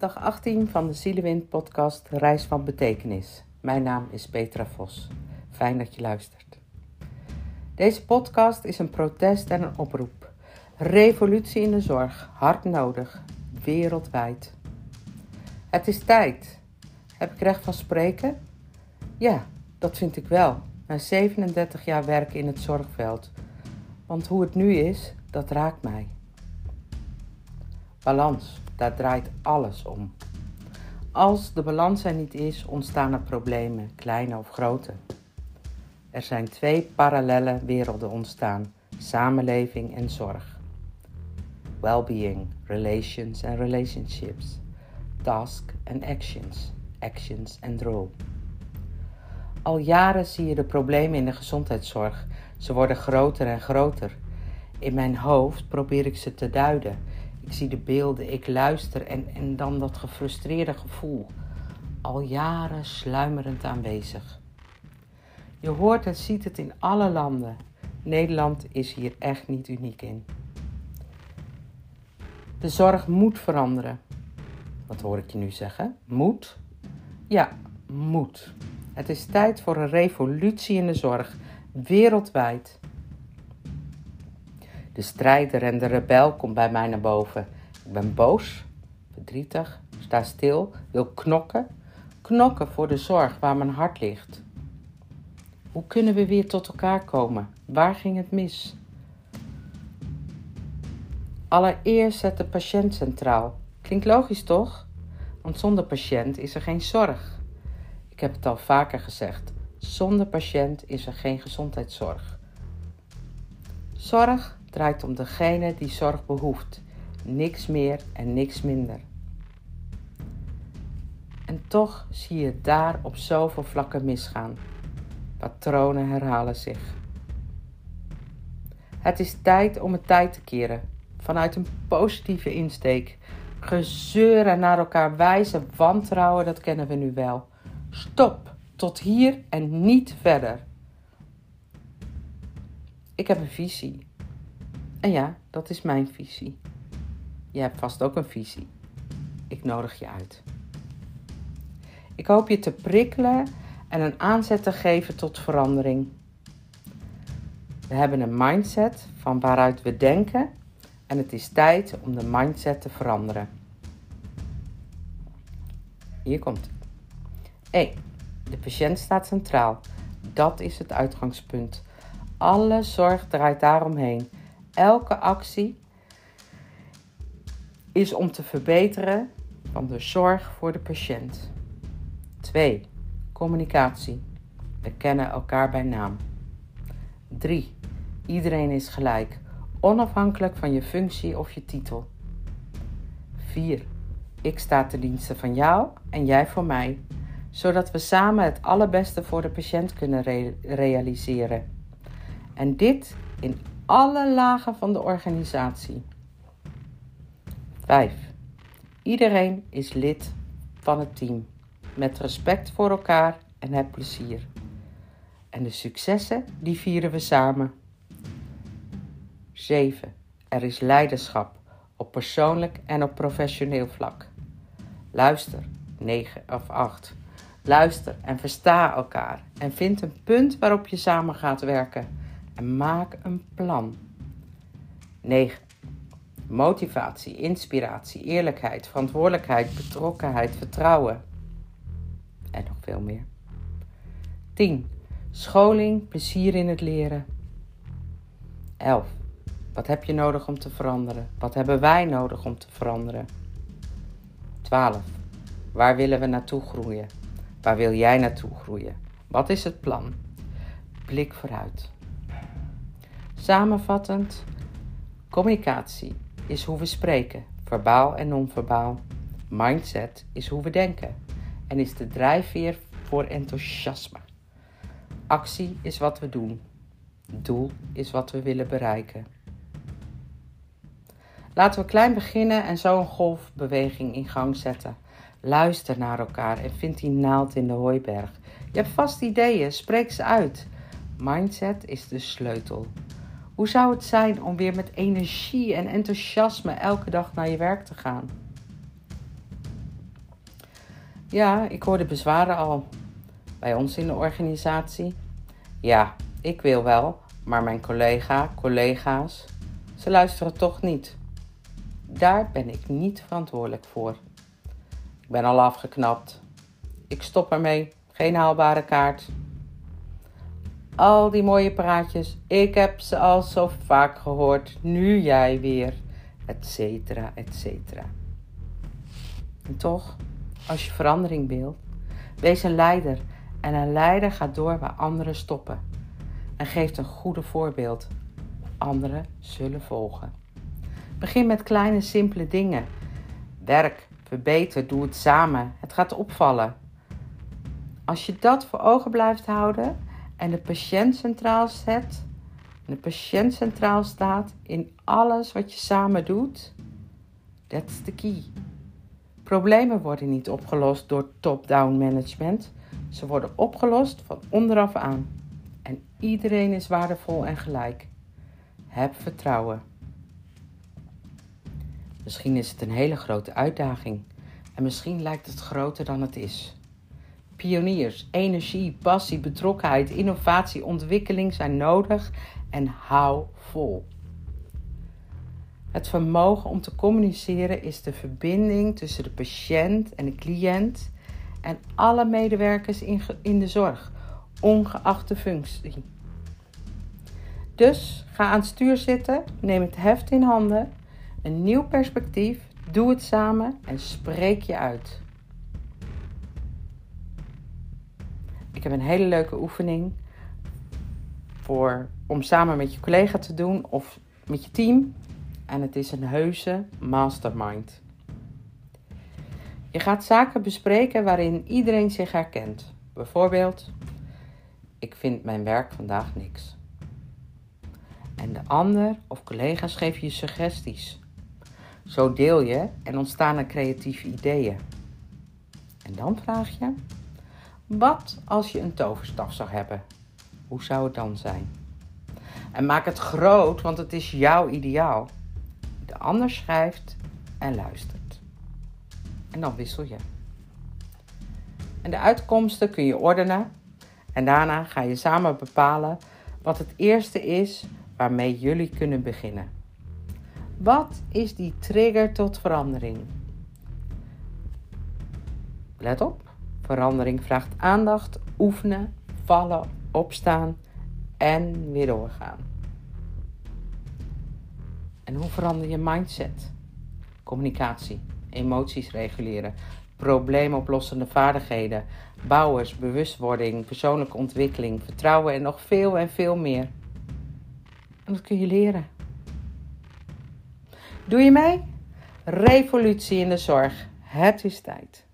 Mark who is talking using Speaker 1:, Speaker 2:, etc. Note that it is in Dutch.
Speaker 1: Dag 18 van de Zielewind podcast Reis van Betekenis. Mijn naam is Petra Vos. Fijn dat je luistert. Deze podcast is een protest en een oproep. Revolutie in de zorg, hard nodig, wereldwijd. Het is tijd. Heb ik recht van spreken? Ja, dat vind ik wel. Na 37 jaar werken in het zorgveld. Want hoe het nu is, dat raakt mij. Balans, daar draait alles om. Als de balans er niet is, ontstaan er problemen, kleine of grote. Er zijn twee parallele werelden ontstaan: samenleving en zorg. Well-being, relations en relationships. Task en actions, actions en role. Al jaren zie je de problemen in de gezondheidszorg. Ze worden groter en groter. In mijn hoofd probeer ik ze te duiden ik zie de beelden, ik luister en, en dan dat gefrustreerde gevoel. Al jaren sluimerend aanwezig. Je hoort en ziet het in alle landen. Nederland is hier echt niet uniek in. De zorg moet veranderen. Wat hoor ik je nu zeggen? Moet? Ja, moet. Het is tijd voor een revolutie in de zorg, wereldwijd. De strijder en de rebel komt bij mij naar boven. Ik ben boos, verdrietig, sta stil, wil knokken. Knokken voor de zorg waar mijn hart ligt. Hoe kunnen we weer tot elkaar komen? Waar ging het mis? Allereerst zet de patiënt centraal. Klinkt logisch toch? Want zonder patiënt is er geen zorg. Ik heb het al vaker gezegd. Zonder patiënt is er geen gezondheidszorg. Zorg draait om degene die zorg behoeft. Niks meer en niks minder. En toch zie je daar op zoveel vlakken misgaan. Patronen herhalen zich. Het is tijd om het tijd te keren. Vanuit een positieve insteek. Gezeur en naar elkaar wijzen, wantrouwen, dat kennen we nu wel. Stop, tot hier en niet verder. Ik heb een visie. En ja, dat is mijn visie. Je hebt vast ook een visie. Ik nodig je uit. Ik hoop je te prikkelen en een aanzet te geven tot verandering. We hebben een mindset van waaruit we denken en het is tijd om de mindset te veranderen. Hier komt het. 1. De patiënt staat centraal. Dat is het uitgangspunt. Alle zorg draait daaromheen. Elke actie is om te verbeteren van de zorg voor de patiënt. 2. Communicatie. We kennen elkaar bij naam. 3. Iedereen is gelijk, onafhankelijk van je functie of je titel. 4. Ik sta ten dienste van jou en jij voor mij, zodat we samen het allerbeste voor de patiënt kunnen realiseren. En dit in alle lagen van de organisatie. 5. Iedereen is lid van het team, met respect voor elkaar en het plezier. En de successen, die vieren we samen. 7. Er is leiderschap op persoonlijk en op professioneel vlak. Luister, 9 of 8. Luister en versta elkaar en vind een punt waarop je samen gaat werken maak een plan. 9. Motivatie, inspiratie, eerlijkheid, verantwoordelijkheid, betrokkenheid, vertrouwen. En nog veel meer. 10. Scholing, plezier in het leren. 11. Wat heb je nodig om te veranderen? Wat hebben wij nodig om te veranderen? 12. Waar willen we naartoe groeien? Waar wil jij naartoe groeien? Wat is het plan? Blik vooruit. Samenvattend, communicatie is hoe we spreken, verbaal en non-verbaal. Mindset is hoe we denken en is de drijfveer voor enthousiasme. Actie is wat we doen. Doel is wat we willen bereiken. Laten we klein beginnen en zo een golfbeweging in gang zetten. Luister naar elkaar en vind die naald in de hooiberg. Je hebt vast ideeën, spreek ze uit. Mindset is de sleutel. Hoe zou het zijn om weer met energie en enthousiasme elke dag naar je werk te gaan? Ja, ik hoor de bezwaren al. Bij ons in de organisatie. Ja, ik wil wel, maar mijn collega, collega's, ze luisteren toch niet. Daar ben ik niet verantwoordelijk voor. Ik ben al afgeknapt. Ik stop ermee. Geen haalbare kaart. Al die mooie praatjes, ik heb ze al zo vaak gehoord. Nu jij weer, et cetera, et cetera. En toch, als je verandering wilt, wees een leider. En een leider gaat door waar anderen stoppen. En geeft een goede voorbeeld. Anderen zullen volgen. Begin met kleine, simpele dingen. Werk, verbeter, doe het samen. Het gaat opvallen. Als je dat voor ogen blijft houden en de patiënt centraal zet, en de patiënt centraal staat in alles wat je samen doet, that's the key. Problemen worden niet opgelost door top-down management. Ze worden opgelost van onderaf aan. En iedereen is waardevol en gelijk. Heb vertrouwen. Misschien is het een hele grote uitdaging en misschien lijkt het groter dan het is. Pioniers, energie, passie, betrokkenheid, innovatie, ontwikkeling zijn nodig en hou vol. Het vermogen om te communiceren is de verbinding tussen de patiënt en de cliënt en alle medewerkers in, de zorg, ongeacht de functie. Dus ga aan het stuur zitten, neem het heft in handen, een nieuw perspectief, doe het samen en spreek je uit. Ik heb een hele leuke oefening voor, om samen met je collega te doen of met je team. En het is een heuse mastermind. Je gaat zaken bespreken waarin iedereen zich herkent. Bijvoorbeeld, ik vind mijn werk vandaag niks. En de ander of collega's geven je suggesties. Zo deel je en ontstaan er creatieve ideeën. En dan vraag je: wat als je een toverstaf zou hebben? Hoe zou het dan zijn? En maak het groot, want het is jouw ideaal. De ander schrijft en luistert. En dan wissel je. En de uitkomsten kun je ordenen. En daarna ga je samen bepalen wat het eerste is waarmee jullie kunnen beginnen. Wat is die trigger tot verandering? Let op, verandering vraagt aandacht, oefenen, vallen, opstaan en weer doorgaan. En hoe verander je mindset? Communicatie, emoties reguleren, probleemoplossende vaardigheden, bouwers, bewustwording, persoonlijke ontwikkeling, vertrouwen en nog veel en veel meer. En dat kun je leren. Doe je mee? Revolutie in de zorg. Het is tijd.